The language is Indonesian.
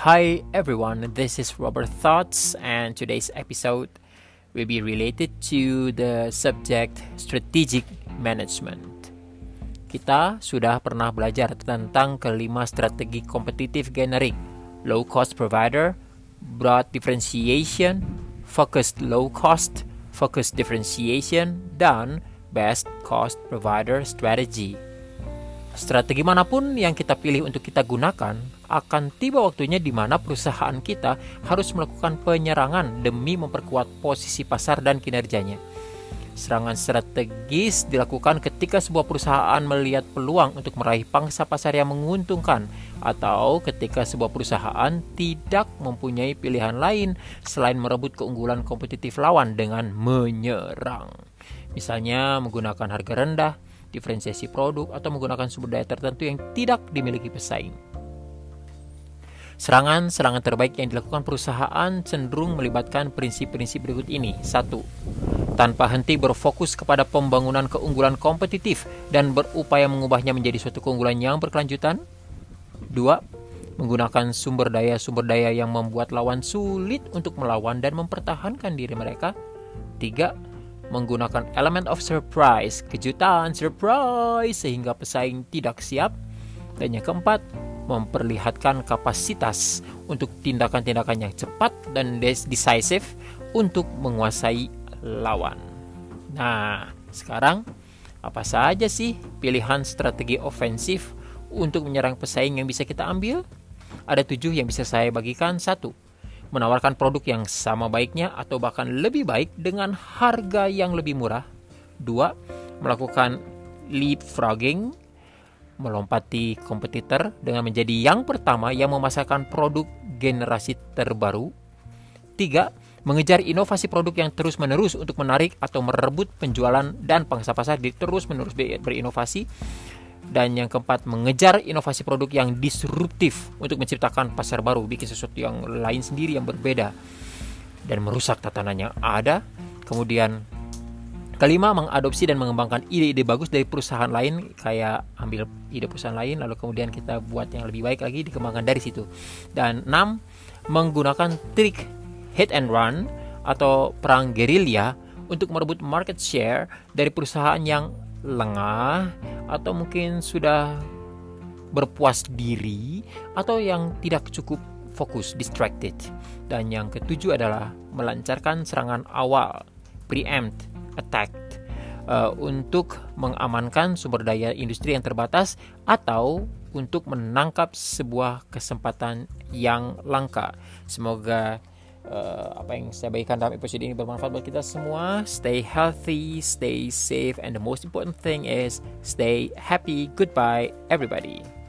Hi everyone, this is Robert Thoughts, and today's episode will be related to the subject strategic management. Kita sudah pernah belajar tentang kelima strategi kompetitif generik, low cost provider, broad differentiation, focused low cost, focused differentiation, dan best cost provider strategy. Strategi mana pun yang kita pilih untuk kita gunakan, akan tiba waktunya di mana perusahaan kita harus melakukan penyerangan demi memperkuat posisi pasar dan kinerjanya. Serangan strategis dilakukan ketika sebuah perusahaan melihat peluang untuk meraih pangsa pasar yang menguntungkan, atau ketika sebuah perusahaan tidak mempunyai pilihan lain selain merebut keunggulan kompetitif lawan dengan menyerang. Misalnya, menggunakan harga rendah diferensiasi produk, atau menggunakan sumber daya tertentu yang tidak dimiliki pesaing. Serangan-serangan terbaik yang dilakukan perusahaan cenderung melibatkan prinsip-prinsip berikut ini. 1. Tanpa henti berfokus kepada pembangunan keunggulan kompetitif dan berupaya mengubahnya menjadi suatu keunggulan yang berkelanjutan. 2. Menggunakan sumber daya-sumber daya yang membuat lawan sulit untuk melawan dan mempertahankan diri mereka. 3 menggunakan element of surprise, kejutan, surprise, sehingga pesaing tidak siap. Dan yang keempat, memperlihatkan kapasitas untuk tindakan-tindakan yang cepat dan decisive untuk menguasai lawan. Nah, sekarang apa saja sih pilihan strategi ofensif untuk menyerang pesaing yang bisa kita ambil? Ada tujuh yang bisa saya bagikan. Satu, menawarkan produk yang sama baiknya atau bahkan lebih baik dengan harga yang lebih murah. Dua, melakukan leapfrogging, melompati kompetitor dengan menjadi yang pertama yang memasarkan produk generasi terbaru. Tiga, mengejar inovasi produk yang terus-menerus untuk menarik atau merebut penjualan dan pangsa pasar di terus-menerus berinovasi. Dan yang keempat, mengejar inovasi produk yang disruptif untuk menciptakan pasar baru, bikin sesuatu yang lain sendiri yang berbeda dan merusak tatanan yang ada. Kemudian kelima, mengadopsi dan mengembangkan ide-ide bagus dari perusahaan lain, kayak ambil ide perusahaan lain lalu kemudian kita buat yang lebih baik lagi dikembangkan dari situ. Dan enam, menggunakan trik hit and run atau perang gerilya untuk merebut market share dari perusahaan yang lengah atau mungkin sudah berpuas diri atau yang tidak cukup fokus distracted dan yang ketujuh adalah melancarkan serangan awal preempt attack uh, untuk mengamankan sumber daya industri yang terbatas atau untuk menangkap sebuah kesempatan yang langka. Semoga uh, apa yang saya bagikan dalam episode ini bermanfaat buat kita semua. Stay healthy, stay safe, and the most important thing is stay happy. Goodbye, everybody.